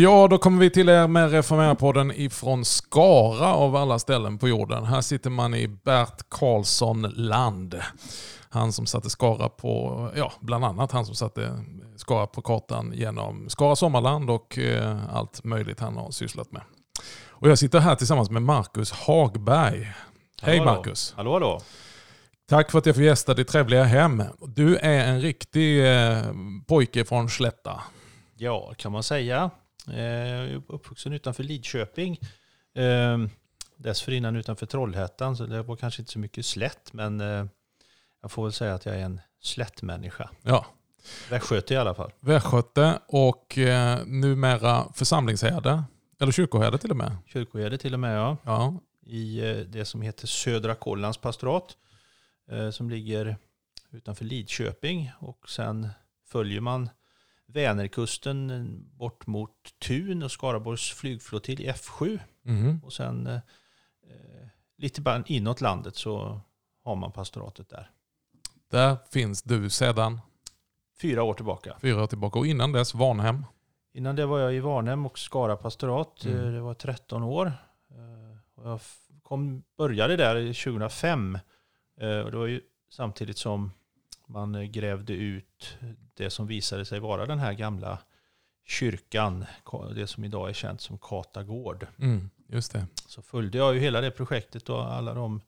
Ja, då kommer vi till er med Reformera-podden ifrån Skara av alla ställen på jorden. Här sitter man i Bert Karlsson land. Han som satte Skara på, ja, bland annat han som satte Skara på kartan genom Skara Sommarland och eh, allt möjligt han har sysslat med. Och jag sitter här tillsammans med Marcus Hagberg. Hej Hallå, Marcus! Hallå, hallå. Tack för att jag får gästa ditt trevliga hem. Du är en riktig eh, pojke från Slätta. Ja, kan man säga. Eh, Jag är uppvuxen utanför Lidköping. Eh, Dessförinnan utanför Trollhättan, så det var kanske inte så mycket slätt, men eh, jag får väl säga att jag är en slättmänniska. Ja, Västgöte i alla fall. Västgöte och eh, numera församlingsherde. Eller kyrkoherde till och med. Kyrkoherde till och med, ja. Ja, I eh, det som heter Södra Kollands pastorat, eh, som ligger utanför Lidköping. Och sen följer man Vänerkusten eh, bort mot Tun och Skaraborgs flygflottilj F7. mhm. Och sen eh, eh, lite bara inåt landet så har man pastoratet där. Där finns du sedan Fyra år tillbaka. fyra år tillbaka. Och innan dess Varnhem. Innan det var jag i Varnhem och Skara pastorat. Mm. Eh, Det var 13 år. Jag kom, började där i 2005. Eh, Och det var ju samtidigt som man eh, grävde ut det som visade sig vara den här gamla kyrkan. Ka- Det som idag är känt som Kata gård. Mm, just det. så följde jag ju hela det projektet och alla de,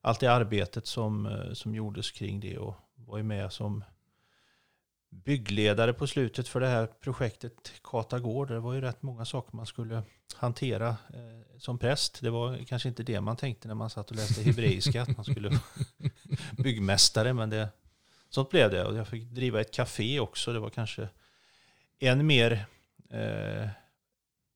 allt det arbetet som, eh, som gjordes kring det och var ju med som byggledare på slutet för det här projektet Kata gård. Det var ju rätt många saker man skulle hantera eh, som präst. Det var kanske inte det man tänkte när man satt och läste hebreiska, att man skulle vara byggmästare, men det, sånt blev det. Och jag fick driva ett café också. Det var kanske än mer eh,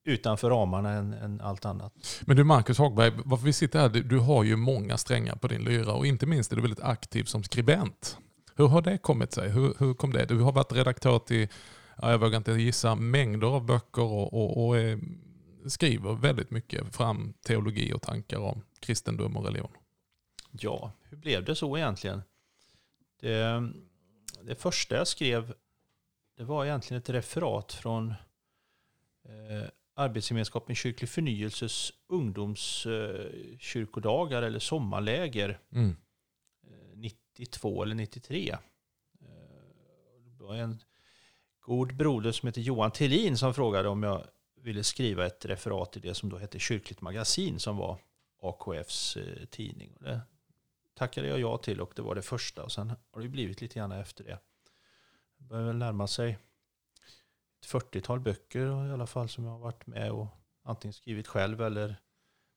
utanför ramarna än, än allt annat. Men du Marcus Hagberg, varför vi sitter här, du, har ju många strängar på din lyra och inte minst är du väldigt aktiv som skribent. Hur har det kommit sig? Hur, hur kom det? Du har varit redaktör till, ja, jag vågar inte gissa, mängder av böcker och, och, och eh, skriver väldigt mycket fram teologi och tankar om kristendom och religion. Ja, hur blev det så egentligen? Det, det första jag skrev det var egentligen ett referat från eh, Arbetsgemenskapen Kyrklig Förnyelses ungdomskyrkodagar eller sommarläger Mm. eh, 92 eller 93. Eh, Det var en god broder som heter Johan Tillin som frågade om jag ville skriva ett referat i det som då hette Kyrkligt magasin som var AKFs eh, tidning. Och det tackade jag ja till och det var det första. Och sen har det blivit lite grann efter det. Det börjar väl närma sig ett 40-tal böcker i alla fall som jag har varit med och antingen skrivit själv eller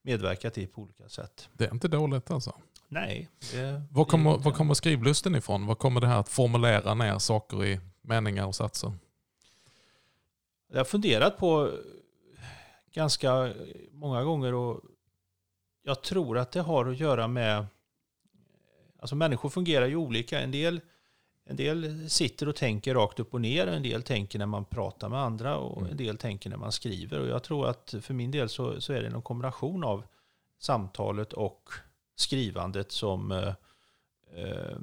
medverkat i på olika sätt. Det är inte dåligt alltså. Nej. Var kommer, var kommer skrivlusten ifrån? Var kommer det här att formulera ner saker i meningar och satser? Jag har funderat på ganska många gånger och jag tror att det har att göra med... Alltså människor fungerar ju olika. En del, en del sitter och tänker rakt upp och ner, en del tänker när man pratar med andra och Mm. en del tänker när man skriver. Och jag tror att för min del så, så är det en kombination av samtalet och skrivandet som eh, eh,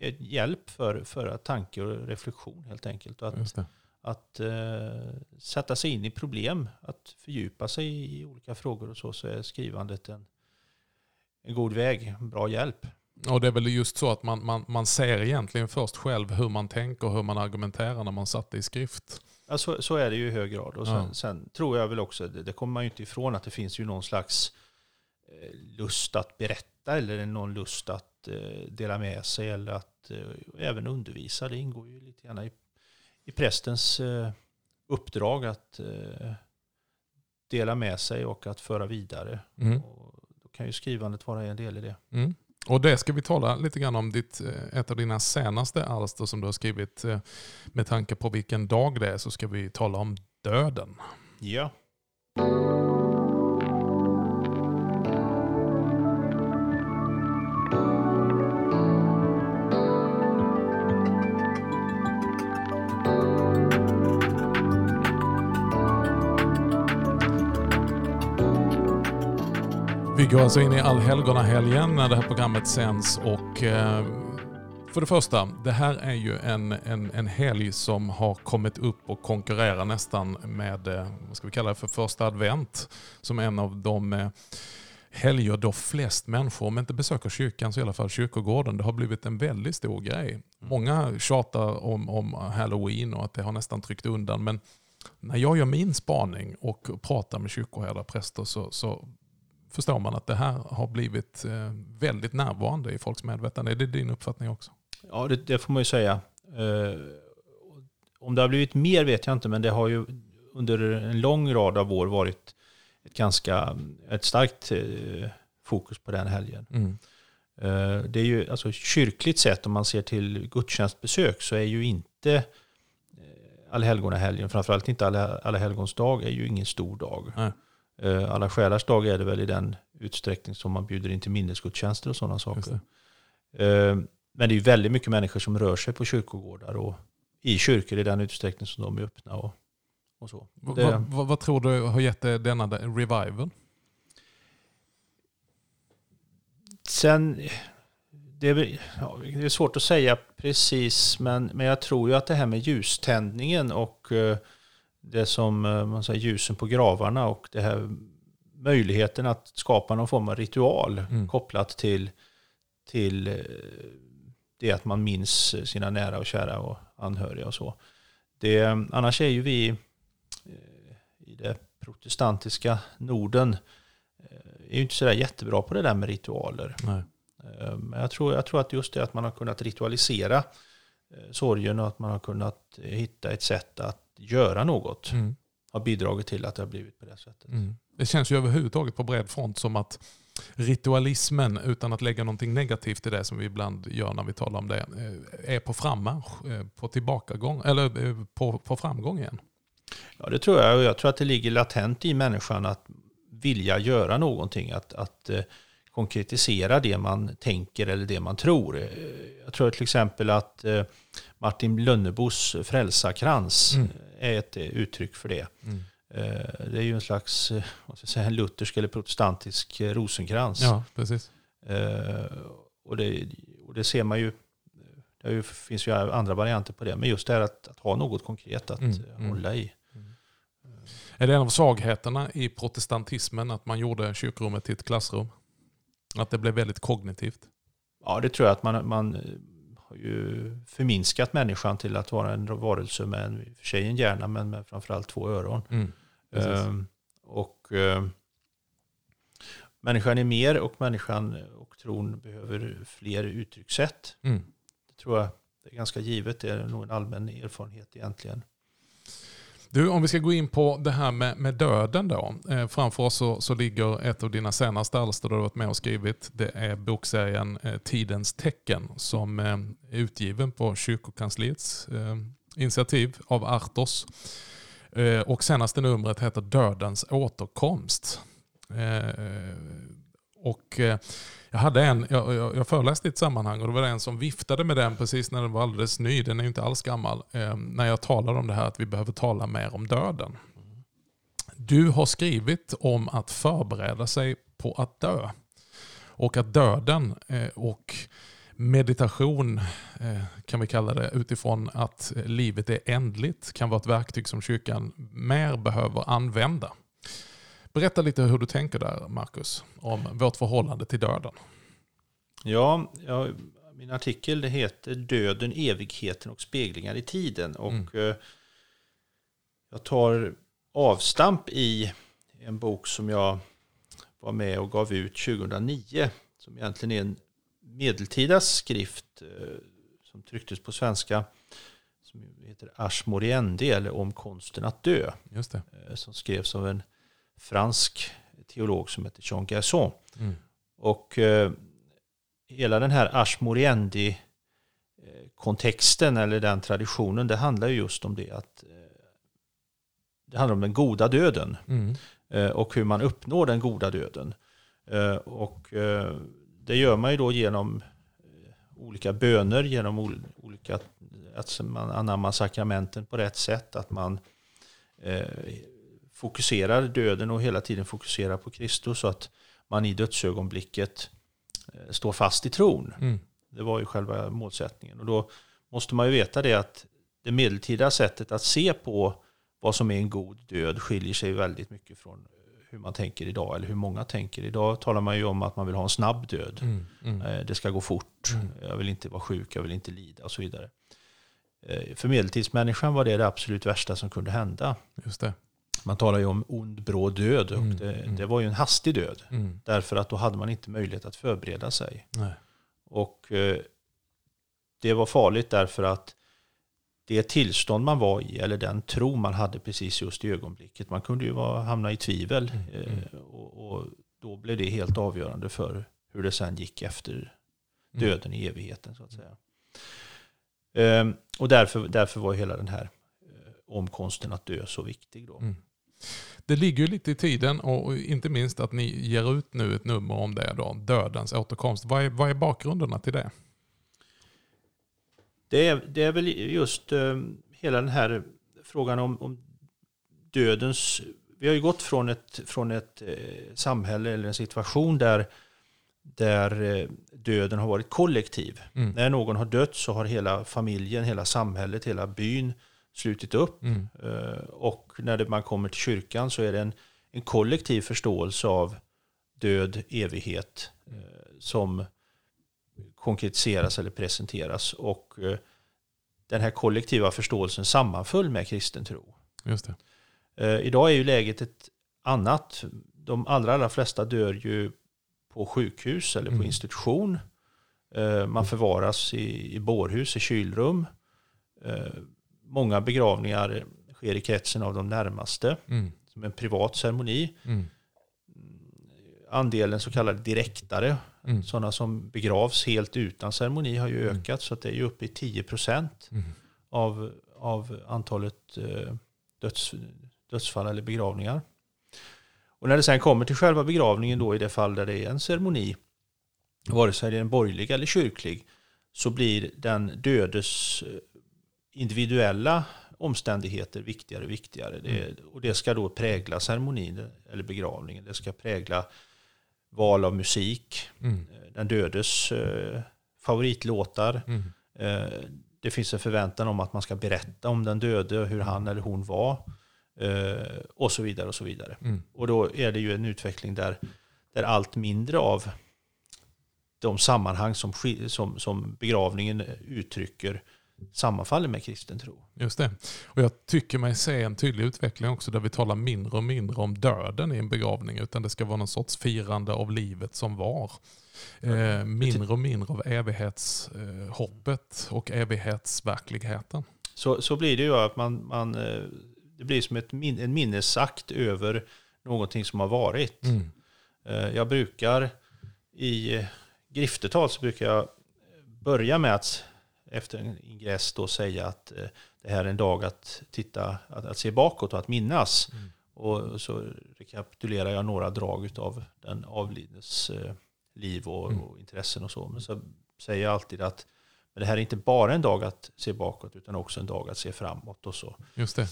är hjälp för, för tanke och reflektion helt enkelt. Och att att eh, sätta sig in i problem, att fördjupa sig i olika frågor och så, så är skrivandet en, en god väg, bra hjälp. Och det är väl just så att man, man, man ser egentligen först själv hur man tänker och hur man argumenterar när man satt det i skrift. Ja, så, så är det ju i hög grad. Och sen, Ja. sen tror jag väl också, det, det kommer man ju inte ifrån, att det finns ju någon slags eh, lust att berätta eller någon lust att eh, dela med sig eller att eh, även undervisa. Det ingår ju lite grann i, i prästens uppdrag att dela med sig och att föra vidare. Mm. Och kan ju skrivandet vara en del i det. Mm. Och det ska vi tala lite grann om ditt, eh, ett av dina senaste alster som du har skrivit. eh, Med tanke på vilken dag det är så ska vi tala om döden. Ja. Går alltså in i allhelgonahelgen när det här programmet sänds och eh, För det första, det här är ju en, en, en helg som har kommit upp och konkurrerar nästan med, eh, vad ska vi kalla det för, första advent. Som en av de eh, helger då flest människor, om inte besöker kyrkan så i alla fall kyrkogården. Det har blivit en väldigt stor grej. Många tjatar om, om halloween och att det har nästan tryckt undan. Men när jag gör min spaning och pratar med kyrkoherdar, präster, så, så förstår man att det här har blivit eh, väldigt närvarande i folks medvetande. Är det din uppfattning också? Ja, det, det får man ju säga. Eh, om det har blivit mer vet jag inte, men det har ju under en lång rad av år varit ett ganska ett starkt eh, fokus på den helgen. Mm. Eh, det är ju, alltså kyrkligt sett, om man ser till gudstjänstbesök, så är ju inte allhelgonahelgen, framförallt inte alla, alla helgons dag, är ju ingen stor dag. Nej. Eh, alla själars dag är det väl i den utsträckning som man bjuder in till minnesgudstjänster och sådana saker. Men det är väldigt mycket människor som rör sig på kyrkogårdar och i kyrkor i den utsträckning som de är öppna. Och, och så. Det, vad, vad, vad, tror du har gett denna revival? Sen, det är, ja, det är, svårt att säga precis, men, men jag tror ju att det här med ljuständningen och uh, det som uh, man säger, ljusen på gravarna och det här möjligheten att skapa någon form av ritual mm. kopplat till, till uh, det att man minns sina nära och kära och anhöriga och så. Det, annars är ju vi eh, i det protestantiska Norden eh, är ju inte sådär jättebra på det där med ritualer. Nej. Eh, men jag tror, jag tror att just det att man har kunnat ritualisera sorgen och att man har kunnat hitta ett sätt att göra något mm. har bidragit till att det har blivit på det sättet. Mm. Det känns ju överhuvudtaget på bred front som att ritualismen, utan att lägga någonting negativt i det som vi ibland gör när vi talar om det, eh, är på frammarsch, eh, på tillbakagång, eller eh, på, på framgång igen. Ja, det tror jag. Jag tror att det ligger latent i människan att vilja göra någonting, att, att konkretisera det man tänker eller det man tror. Jag tror till exempel att Martin Lönnebos frälsarkrans mm. är ett uttryck för det. Mm. Eh, det är ju en slags eh, vad ska jag säga, en luthersk eller protestantisk eh, rosenkrans. Ja, precis. Och det, och det ser man ju, det finns ju andra varianter på det, men just det här att, att ha något konkret att mm, mm. hålla i. Är det en av svagheterna i protestantismen att man gjorde kyrkorummet till ett klassrum? Att det blev väldigt kognitivt? Ja, det tror jag att man, man ju förminskat människan till att vara en varelse med en, för sig en hjärna men med framförallt två öron. Mm, ehm, och eh, människan är mer och människan och tron behöver fler uttryckssätt. Mm. Det tror jag det är ganska givet, det är nog en allmän erfarenhet egentligen. Du, om vi ska gå in på det här med, med döden då. Eh, framför oss så, så, ligger ett av dina senaste alster du har varit med och skrivit. Det är bokserien eh, Tidens tecken som eh, är utgiven på kyrkokansliets eh, initiativ av Artos. Eh, och senaste numret heter Dödens återkomst. Eh, och eh, jag hade en, jag, jag, jag föreläste i ett sammanhang och det var en som viftade med den precis när den var alldeles ny, den är ju inte alls gammal, ehm, när jag talade om det här att vi behöver tala mer om döden. Du har skrivit om att förbereda sig på att dö. Och att döden eh, och meditation eh, kan vi kalla det utifrån att livet är ändligt kan vara ett verktyg som kyrkan mer behöver använda. Berätta lite hur du tänker där, Marcus, om vårt förhållande till döden. Ja, ja min artikel det heter Döden, evigheten och speglingar i tiden. Och mm. Eh, jag tar avstamp i en bok som jag var med och gav ut 2009. Som egentligen är en medeltida skrift eh, som trycktes på svenska. Som heter Ars Moriendi, eller Om konsten att dö. Just det. Eh, som skrevs av en fransk teolog som heter Jean Gerson. Mm. Och eh, hela den här Ars Moriendi eh, kontexten eller den traditionen, det handlar ju just om det att eh, det handlar om den goda döden mm. eh, och hur man uppnår den goda döden. Och det gör man ju då genom olika böner, genom olika, att man anammar sakramenten på rätt sätt, att man fokuserar döden och hela tiden fokuserar på Kristus så att man i dödsögonblicket eh, står fast i tron. Mm. Det var ju själva målsättningen. Och då måste man ju veta det att det medeltida sättet att se på vad som är en god död skiljer sig väldigt mycket från hur man tänker idag, eller hur många tänker. Idag talar man ju om att man vill ha en snabb död. Mm, mm. Eh, det ska gå fort, mm. jag vill inte vara sjuk, jag vill inte lida och så vidare. Eh, för medeltidsmänniskan var det det absolut värsta som kunde hända. Just det. Man talar ju om ond, bråd död och mm, det, mm. det, var ju en hastig död. Mm. Därför att då hade man inte möjlighet att förbereda sig. Nej. Och eh, det var farligt därför att det tillstånd man var i eller den tro man hade precis just i ögonblicket. Man kunde ju vara, hamna i tvivel mm, mm. eh, och, och, då blev det helt avgörande för hur det sen gick efter mm. döden i evigheten. så att säga. Eh, och därför, därför var hela den här eh, omkonsten att dö så viktig. Då. Mm. Det ligger ju lite i tiden och inte minst att ni ger ut nu ett nummer om det, då, dödens återkomst. Vad är, vad är bakgrunderna till det? Det är, det är väl just uh, hela den här frågan om, om, dödens... Vi har ju gått från ett, från ett uh, samhälle eller en situation där, där uh, döden har varit kollektiv. Mm. När någon har dött så har hela familjen, hela samhället, hela byn slutit upp. Mm. och när det, man kommer till kyrkan så är det en, en kollektiv förståelse av död, evighet som konkretiseras eller presenteras. Och eh, den här kollektiva förståelsen sammanföll med kristen tro. Just det. Eh, idag är ju läget ett annat. De allra, allra flesta dör ju på sjukhus eller på mm. institution. Eh, man förvaras i, i bårhus, i kylrum. Många begravningar sker i kretsen av de närmaste. Mm. Som en privat ceremoni. Mm. Andelen så kallade direktare Mm. Sådana som begravs helt utan ceremoni har ju mm. ökat så att det är ju uppe i 10 procent mm. av, av antalet eh, döds, dödsfall eller begravningar. Och när det sen kommer till själva begravningen då i det fall där det är en ceremoni, vare sig det är en borgerlig eller kyrklig, så blir den dödes eh, individuella omständigheter viktigare och viktigare. Det, mm. och det ska då prägla ceremonin eller begravningen. Det ska prägla val av musik, mm. Eh, den dödes eh, favoritlåtar. Mm. Eh, det finns en förväntan om att man ska berätta om den döde, hur han eller hon var. Eh, och så vidare. Och så vidare. Mm. Och då är det ju en utveckling där, där allt mindre av de sammanhang som, som, som begravningen uttrycker sammanfaller med kristen tro. Just det. Och jag tycker mig se en tydlig utveckling också där vi talar mindre och mindre om döden i en begravning utan det ska vara någon sorts firande av livet som var. Eh, mindre och mindre av evighetshoppet och evighetsverkligheten. Så, så blir det ju att man, man, eh, det blir som ett min, en minnesakt över någonting som har varit. Mm. Eh, jag brukar i griftetal så brukar jag börja med att efter en ingress då säga att eh, det här är en dag att titta, att, att se bakåt och att minnas. Mm. Och så rekapitulerar jag några drag av den avlidnes eh, liv och, mm. och, intressen och så. Men så säger jag alltid att men det här är inte bara en dag att se bakåt utan också en dag att se framåt och så Just det.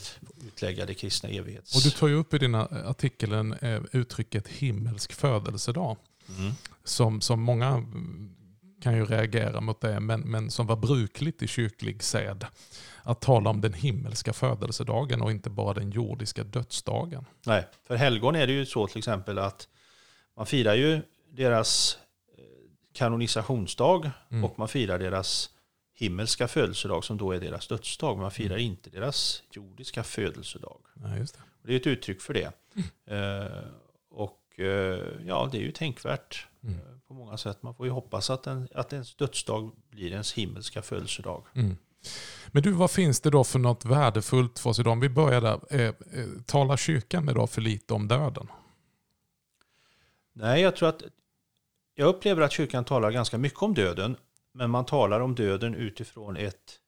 utlägga det kristna evighets... Och du tar ju upp i dina artikeln eh, uttrycket himmelsk födelsedag. Mm. Som, som många kan ju reagera mot det, men, men som var brukligt i kyrklig sed. Att tala om den himmelska födelsedagen och inte bara den jordiska dödsdagen. Nej, för helgon är det ju så till exempel att man firar ju deras eh, kanonisationsdag mm. och man firar deras himmelska födelsedag som då är deras dödsdag. Man firar mm. inte deras jordiska födelsedag. Ja, just det. det är ett uttryck för det. Mm. Eh, och eh, ja, det är ju tänkvärt. Mm. På många sätt. Man får ju hoppas att, en, att ens dödsdag blir ens himmelska födelsedag. Mm. Men du, vad finns det då för något värdefullt för oss idag? Om vi börjar där. Eh, eh, talar kyrkan idag för lite om döden? Nej, jag tror att jag upplever att kyrkan talar ganska mycket om döden. Men man talar om döden utifrån ett,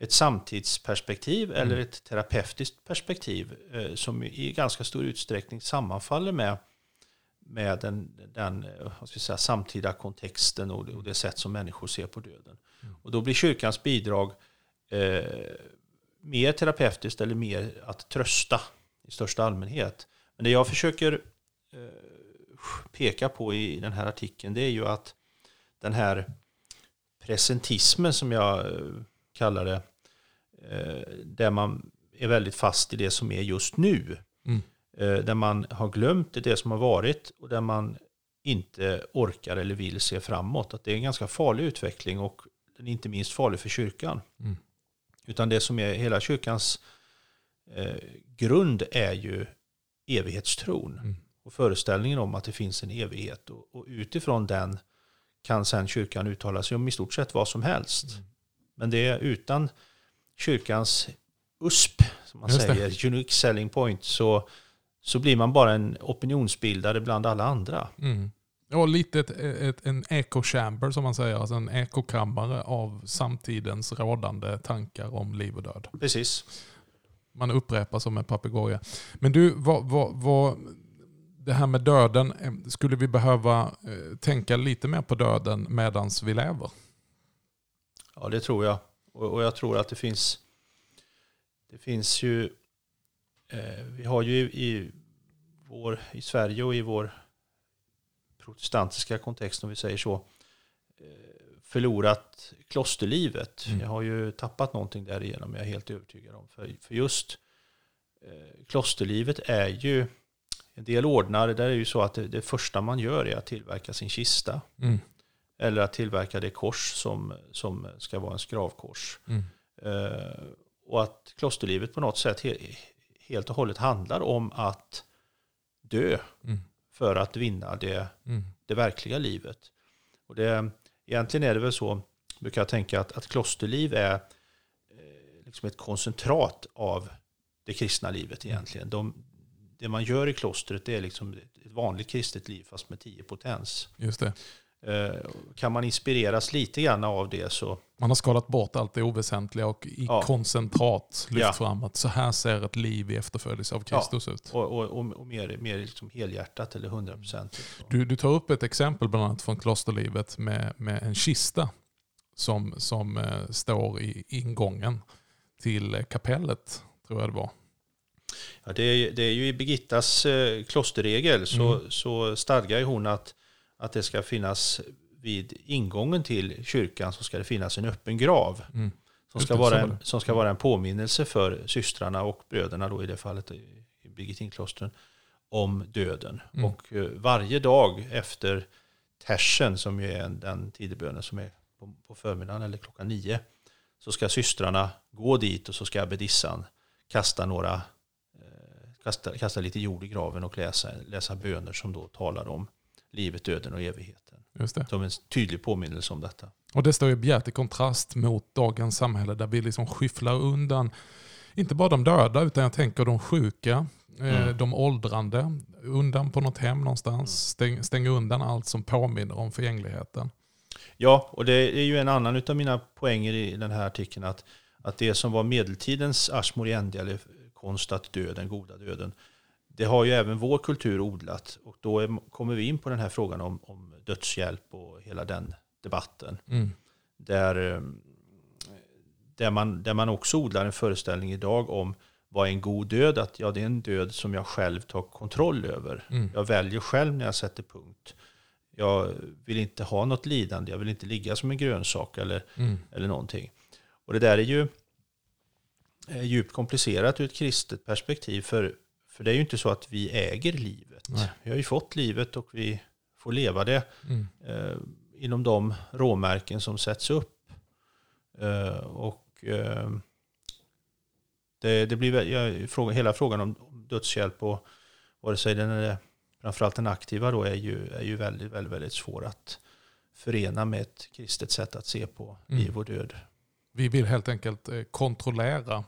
ett samtidsperspektiv mm. eller ett terapeutiskt perspektiv eh, som i ganska stor utsträckning sammanfaller med med den, den vad ska säga, samtida kontexten och det, och det, sätt som människor ser på döden. Mm. Och då blir kyrkans bidrag eh, mer terapeutiskt eller mer att trösta i största allmänhet. Men det jag försöker eh, peka på i den här artikeln det är ju att den här presentismen som jag eh, kallar det. Eh, där man är väldigt fast i det som är just nu. Mm. Eh, där man har glömt det som har varit och där man inte orkar eller vill se framåt. Att det är en ganska farlig utveckling och den är inte minst farlig för kyrkan. Mm. Utan det som är hela kyrkans eh, grund är ju evighetstron. Mm. Och föreställningen om att det finns en evighet. Och, och utifrån den kan sen kyrkan uttala sig om i stort sett vad som helst. Mm. Men det är utan kyrkans USP, som man Just det. säger, unique selling point, så, så blir man bara en opinionsbildare bland alla andra. Mm. Och lite ett, ett, en echo chamber som man säger, alltså en ekokammare av samtidens rådande tankar om liv och död. Precis. Man upprepar som en papegoja. Men du, vad, vad, vad, det här med döden, eh, skulle vi behöva eh, tänka lite mer på döden medan vi lever? Ja, det tror jag. Och, och jag tror att det finns, det finns ju, vi har ju i, vår, i Sverige och i vår protestantiska kontext, om vi säger så, eh, förlorat klosterlivet. Mm. Jag har ju tappat någonting därigenom, jag är helt övertygad om. För, för just eh, klosterlivet är ju, en del ordnar, där är det ju så att det, det första man gör är att tillverka sin kista. Mm. Eller att tillverka det kors som, som ska vara en skravkors. Mm. Eh, och att klosterlivet på något sätt he, helt och hållet handlar om att dö Mm. för att vinna det, Mm. det verkliga livet. Och det, egentligen är det väl så, brukar jag tänka, att, att klosterliv är eh, liksom ett koncentrat av det kristna livet egentligen. De, det man gör i klostret det är liksom ett vanligt kristet liv fast med tio potens. Just det. Eh, Kan man inspireras lite grann av det så Man har skalat bort allt det oväsentliga och i Ja. koncentrat lyft Ja. fram att så här ser ett liv i efterföljelse av Kristus ut. och, och, och, och mer, mer liksom helhjärtat eller hundraprocentigt. Du, du tar upp ett exempel bland annat från klosterlivet med, med en kista som, som eh, står i ingången till eh, kapellet, tror jag det var. Ja, det, är, det är ju i Birgittas eh, klosterregel så, Mm. så stadgar hon att, att det ska finnas vid ingången till kyrkan så ska det finnas en öppen grav. Mm. Som ska, vara en, som ska vara en påminnelse för systrarna och bröderna då i det fallet i Birgittinklostren om döden. Mm. Och eh, varje dag efter tersen som ju är en- den tidebönen som är på, på förmiddagen eller klockan nio så ska systrarna gå dit och så ska abbedissan kasta några eh, kasta, kasta lite jord i graven och läsa, läsa böner som då talar om livet, döden och evigheten. Just det. Som en tydlig påminnelse om detta. Och det står ju bjärt i kontrast mot dagens samhälle där vi liksom skyfflar undan, inte bara de döda utan jag tänker de sjuka, eh, Mm. de åldrande, undan på något hem någonstans, stäng, stäng undan allt som påminner om förgängligheten. Ja, och det är ju en annan av mina poänger i den här artikeln att, att det som var medeltidens asmoriendi, eller konst att dö, den goda döden, det har ju även vår kultur odlat. Och då är, kommer vi in på den här frågan om, om dödshjälp och hela den debatten. Mm. Där, eh, där, man, där man också odlar en föreställning idag om vad är en god död? Att ja, det är en död som jag själv tar kontroll över. Mm. Jag väljer själv när jag sätter punkt. Jag vill inte ha något lidande, jag vill inte ligga som en grönsak eller, Mm. eller någonting. Och det där är ju djupt komplicerat ur ett kristet perspektiv. För, för det är ju inte så att vi äger livet. Nej. Vi har ju fått livet och vi får leva det Mm. eh, inom de råmärken som sätts upp. Eh, och eh, det, det blir väl- ja, fråga, hela frågan om dödshjälp och vare sig den är framförallt den aktiva då är ju, är ju väldigt, väldigt, väldigt svår att förena med ett kristet sätt att se på Mm. liv och död. Vi vill helt enkelt eh, kontrollera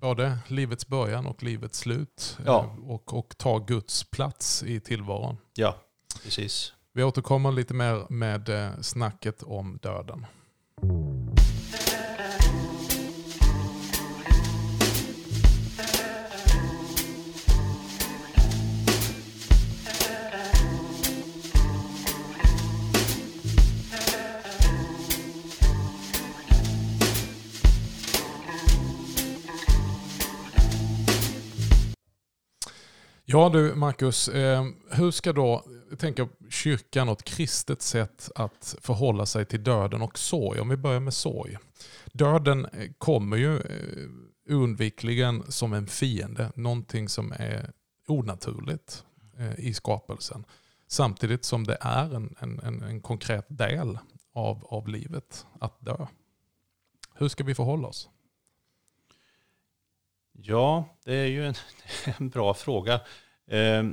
både livets början och livets slut eh, Ja. och, och ta Guds plats i tillvaron. Ja, precis. Vi återkommer lite mer med eh, snacket om döden. Ja du Marcus, eh, hur ska då, tänka kyrkan och ett kristet sätt att förhålla sig till döden och sorg. Om vi börjar med sorg. Döden eh, kommer ju eh, oundvikligen som en fiende, någonting som är onaturligt i skapelsen. Samtidigt som det är en, en, en, en konkret del av, av livet att dö. Hur ska vi förhålla oss? Ja, det är ju en, en bra fråga. Eh,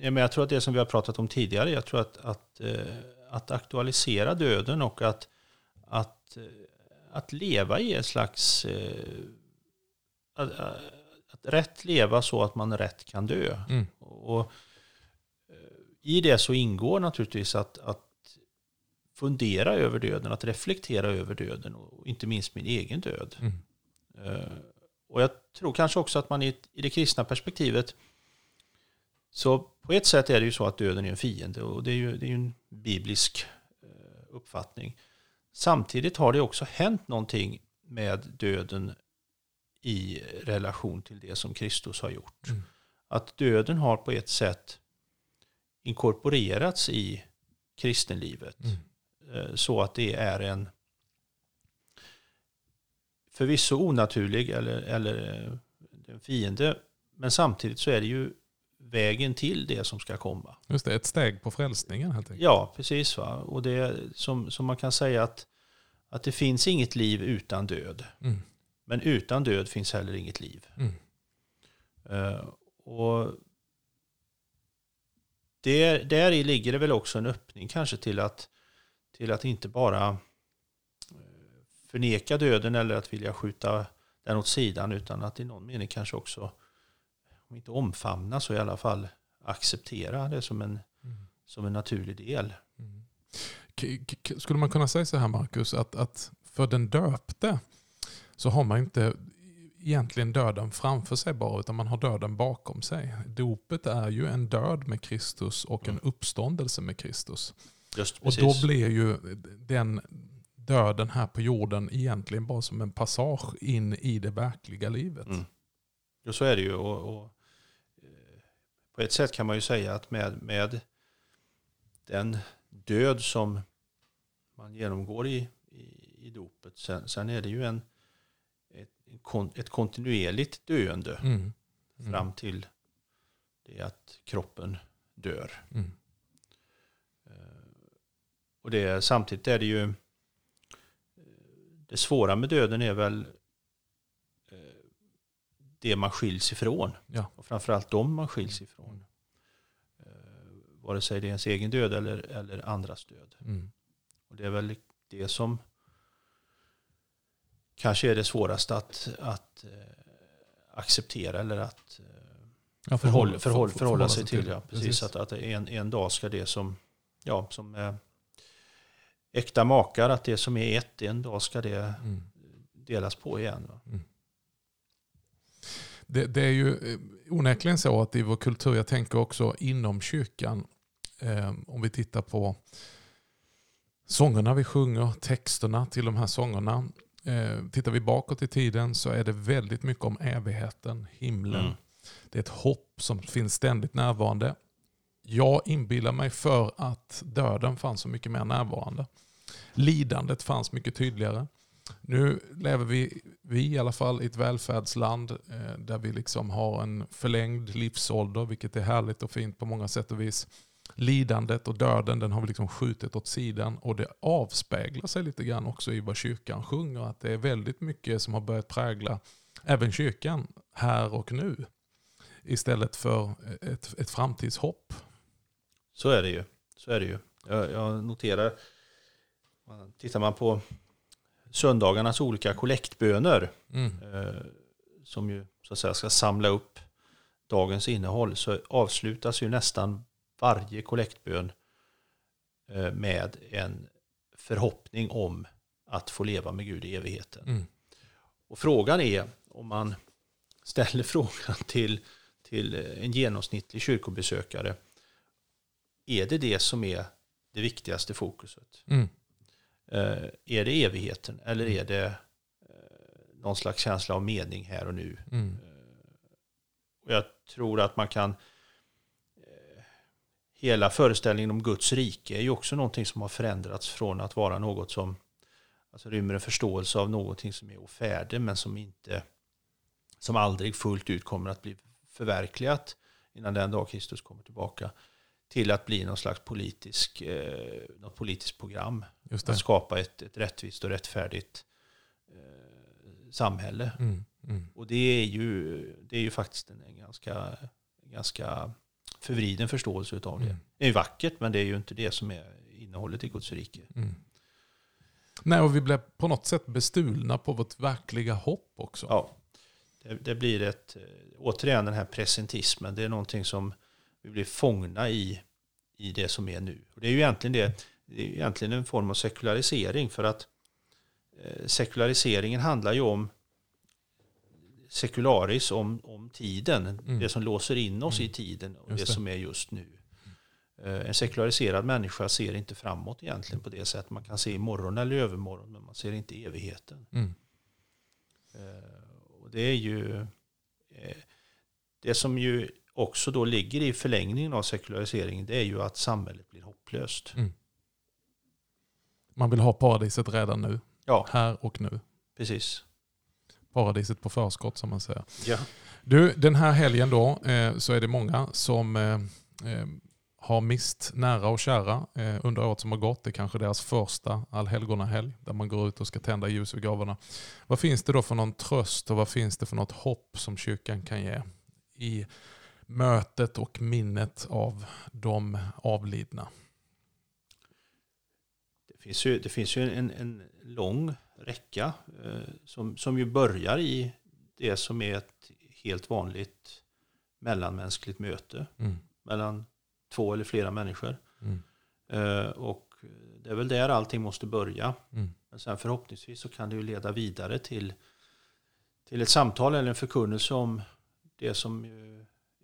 jag tror att det som vi har pratat om tidigare, jag tror att, att, eh, att aktualisera döden och att, att, eh, att leva i ett slags... Eh, att, att rätt leva så att man rätt kan dö. Mm. Och, I det så ingår naturligtvis att, att fundera över döden, att reflektera över döden och inte minst min egen död. Mm. Och jag tror kanske också att man i, i det kristna perspektivet så på ett sätt är det ju så att döden är en fiende och det är ju, det är ju en biblisk eh, uppfattning. Samtidigt har det också hänt någonting med döden i relation till det som Kristus har gjort. Mm. Att döden har på ett sätt inkorporerats i kristenlivet. Mm. Eh, så att det är en förvisso onaturlig eller, eller eh, en fiende. Men samtidigt så är det ju vägen till det som ska komma. Just det, ett steg på frälsningen helt enkelt. Ja, precis. Va? Och det som, som man kan säga att, att det finns inget liv utan död. Mm. Men utan död finns heller inget liv. Mm. Uh, och där, där i ligger det väl också en öppning kanske till att, till att inte bara förneka döden eller att vilja skjuta den åt sidan utan att i någon mening kanske också, om inte omfamna så i alla fall acceptera det som en, mm. som en naturlig del. Mm. Skulle man kunna säga så här Marcus, att, att för den döpte så har man inte egentligen döden framför sig bara, utan man har döden bakom sig. Dopet är ju en död med Kristus och mm. en uppståndelse med Kristus. Just, och då blir ju den döden här på jorden egentligen bara som en passage in i det verkliga livet. Mm. Jo, så är det ju. Och, och, eh, på ett sätt kan man ju säga att med, med den död som man genomgår i, i, i dopet, sen, sen är det ju en, ett, ett kontinuerligt döende mm. Mm. fram till det att kroppen dör. Mm. Eh, och det, samtidigt är det ju det svåra med döden är väl eh, det man skiljs ifrån. Ja. Och framförallt de man skiljs ifrån. Eh, vare sig det är ens egen död eller, eller andras död. Mm. Och det är väl det som kanske är det svåraste att, att eh, acceptera eller att ja, förhålla, förhålla, förhålla, sig till. till. Ja, precis, precis. Att, att en, en dag ska det som, ja, som äkta makar, att det som är ett, en dag ska det mm. delas på igen. Mm. Det, det, är ju eh, onekligen så att i vår kultur, jag tänker också inom kyrkan, eh, om vi tittar på sångerna vi sjunger, texterna till de här sångerna. Eh, tittar vi bakåt i tiden så är det väldigt mycket om evigheten, himlen. Mm. Det är ett hopp som finns ständigt närvarande. Jag inbillar mig för att döden fanns så mycket mer närvarande. Lidandet fanns mycket tydligare. Nu lever vi, vi i alla fall, i ett välfärdsland eh, där vi liksom har en förlängd livsålder, vilket är härligt och fint på många sätt och vis. Lidandet och döden den har vi liksom skjutit åt sidan och det avspeglar sig lite grann också i vad kyrkan sjunger. Att det är väldigt mycket som har börjat prägla även kyrkan här och nu. Istället för ett, ett framtidshopp. Så är det ju. Så är det ju. Jag, jag noterar Tittar man på söndagarnas olika kollektböner mm. eh, som ju så att säga ska samla upp dagens innehåll så avslutas ju nästan varje kollektbön eh, med en förhoppning om att få leva med Gud i evigheten. Mm. Och frågan är om man ställer frågan till, till en genomsnittlig kyrkobesökare. Är det det som är det viktigaste fokuset? Mm. Eh, är det evigheten eller är det eh, någon slags känsla av mening här och nu? Mm. Eh, och jag tror att man kan hela föreställningen om Guds rike är ju också någonting som har förändrats från att vara något som alltså rymmer en förståelse av någonting som är ofärdigt men som inte som aldrig fullt ut kommer att bli förverkligat innan den dag Kristus kommer tillbaka till att bli någon slags politisk, eh, något politiskt program. Att skapa ett, ett rättvist och rättfärdigt eh, samhälle. Mm, mm. Och det är, ju, det är ju faktiskt en, en ganska, ganska förvriden förståelse av det. Mm. Det är vackert, men det är ju inte det som är innehållet i Guds rike. Mm. Nej, och vi blev på något sätt bestulna på vårt verkliga hopp också. Ja, det, det blir ett, eh, återigen den här presentismen, det är någonting som vi blir fångna i, i det som är nu. Och det är ju egentligen, det, det är egentligen en form av sekularisering, för att eh, sekulariseringen handlar ju om sekularis om, om tiden, mm. det som låser in oss mm. i tiden och det, det, som är just nu. Mm. En sekulariserad människa ser inte framåt egentligen på det sättet. Man kan se imorgon eller övermorgon, men man ser inte evigheten. Mm. Och det är ju eh, det som ju också då ligger i förlängningen av sekulariseringen, det är ju att samhället blir hopplöst. Mm. Man vill ha paradiset redan nu. Ja. Här och nu. Precis paradiset på förskott som man säger. Ja. Du, den här helgen då eh, så är det många som eh, eh, har mist nära och kära under året som har gått. Det är kanske deras första allhelgonahelg där man går ut och ska tända ljus vid gravarna. Vad finns det då för någon tröst och vad finns det för något hopp som kyrkan kan ge i mötet och minnet av de avlidna? Det finns ju, det finns ju en, en lång räcka eh, som, som ju börjar i det som är ett helt vanligt mellanmänskligt möte mm. mellan två eller flera människor. Mm. Eh, och det är väl där allting måste börja. Mm. Men sen förhoppningsvis så kan det ju leda vidare till, till ett samtal eller en förkunnelse om det som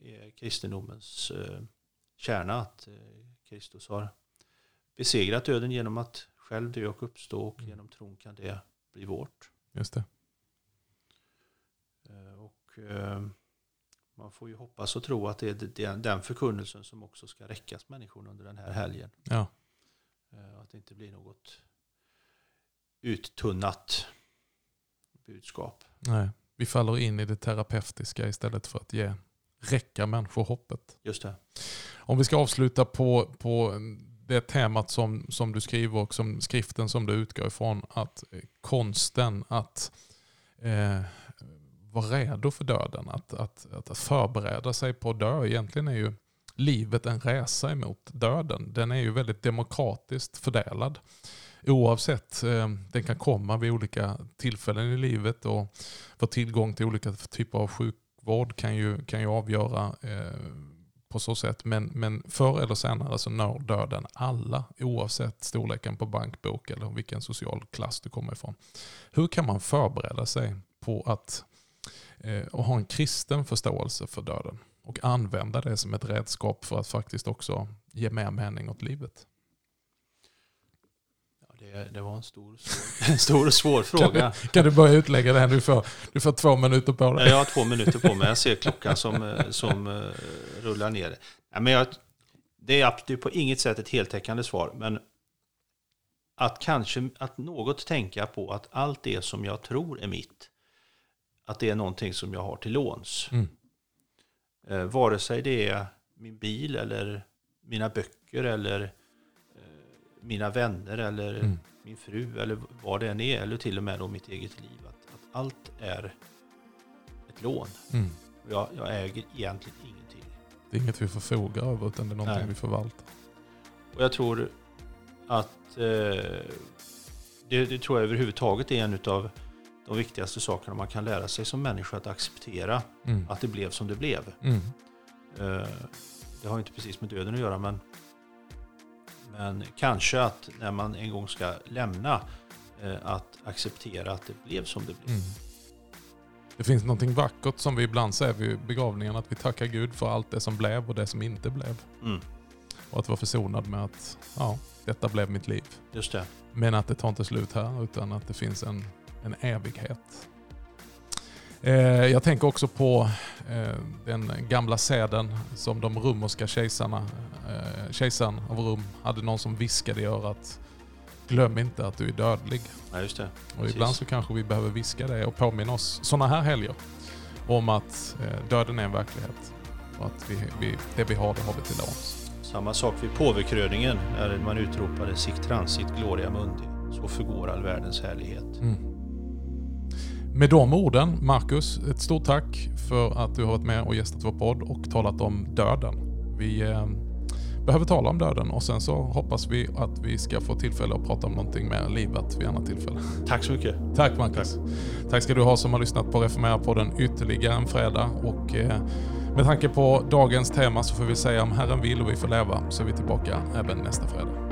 är kristendomens eh, kärna. Att Kristus har besegrat döden genom att själv dö och uppstå och mm. genom tron kan det bli vårt. Just det. Eh, och eh, man får ju hoppas och tro att det är den förkunnelsen som också ska räckas människorna under den här helgen. Ja. Eh, att det inte blir något uttunnat budskap. Nej, vi faller in i det terapeutiska istället för att ge räcka människor hoppet. Just det. Om vi ska avsluta på, på det temat som, som du skriver och som skriften som du utgår ifrån. Att eh, konsten att eh, vara redo för döden. Att, att, att förbereda sig på att dö. Egentligen är ju livet en resa emot döden. Den är ju väldigt demokratiskt fördelad. Oavsett, eh, den kan komma vid olika tillfällen i livet och få tillgång till olika typer av sjukvård kan ju, kan ju avgöra eh, på så sätt. Men, men förr eller senare så når döden alla oavsett storleken på bankbok eller vilken social klass du kommer ifrån. Hur kan man förbereda sig på att eh, och ha en kristen förståelse för döden och använda det som ett redskap för att faktiskt också ge mer mening åt livet? Det, det, var en stor, svår, en stor och svår fråga. Kan, kan, du börja utlägga det här? Du får, du får två minuter på dig. Jag har två minuter på mig. Jag ser klockan som, eh, som uh, rullar ner. Ja, men jag, det är på inget sätt ett heltäckande svar. Men att kanske att något tänka på att allt det som jag tror är mitt, att det är någonting som jag har till låns. Mm. Uh, vare sig det är min bil eller mina böcker eller mina vänner eller mm. min fru eller vad det än är, eller till och med då mitt eget liv. Att, att allt är ett lån. Mm. Jag, jag, äger egentligen ingenting. Det är inget vi förfogar över utan det är någonting Nej. vi förvaltar. Och jag tror att eh, det, det, tror jag överhuvudtaget är en av de viktigaste sakerna man kan lära sig som människa att acceptera mm. att det blev som det blev. Mm. Eh, det har inte precis med döden att göra men men kanske att när man en gång ska lämna eh, att acceptera att det blev som det blev. Mm. Det finns någonting vackert som vi ibland säger vid begravningen, att vi tackar Gud för allt det som blev och det som inte blev. Mm. Och att vara försonad med att ja, detta blev mitt liv. Just det. Men att det tar inte slut här utan att det finns en, en evighet. Eh, jag tänker också på eh, den gamla säden som de romerska kejsarna, eh, kejsaren av Rom hade någon som viskade i örat. Glöm inte att du är dödlig. Ja, just det. Och Precis. ibland så kanske vi behöver viska det och påminna oss sådana här helger om att eh, döden är en verklighet. Och att vi, vi, det vi har, det har vi till låns. Samma sak vid påvekröningen, när man utropade Sic transit gloria mundi. Så förgår all världens härlighet. Mm. Med de orden, Marcus, ett stort tack för att du har varit med och gästat vår podd och talat om döden. Vi eh, behöver tala om döden och sen så hoppas vi att vi ska få tillfälle att prata om någonting med livet vid annat tillfälle. Tack så mycket. Tack Marcus. Tack. ska du ha som har lyssnat på Reformera-podden ytterligare en fredag. Och eh, med tanke på dagens tema så får vi säga om Herren vill och vi får leva så är vi tillbaka även nästa fredag.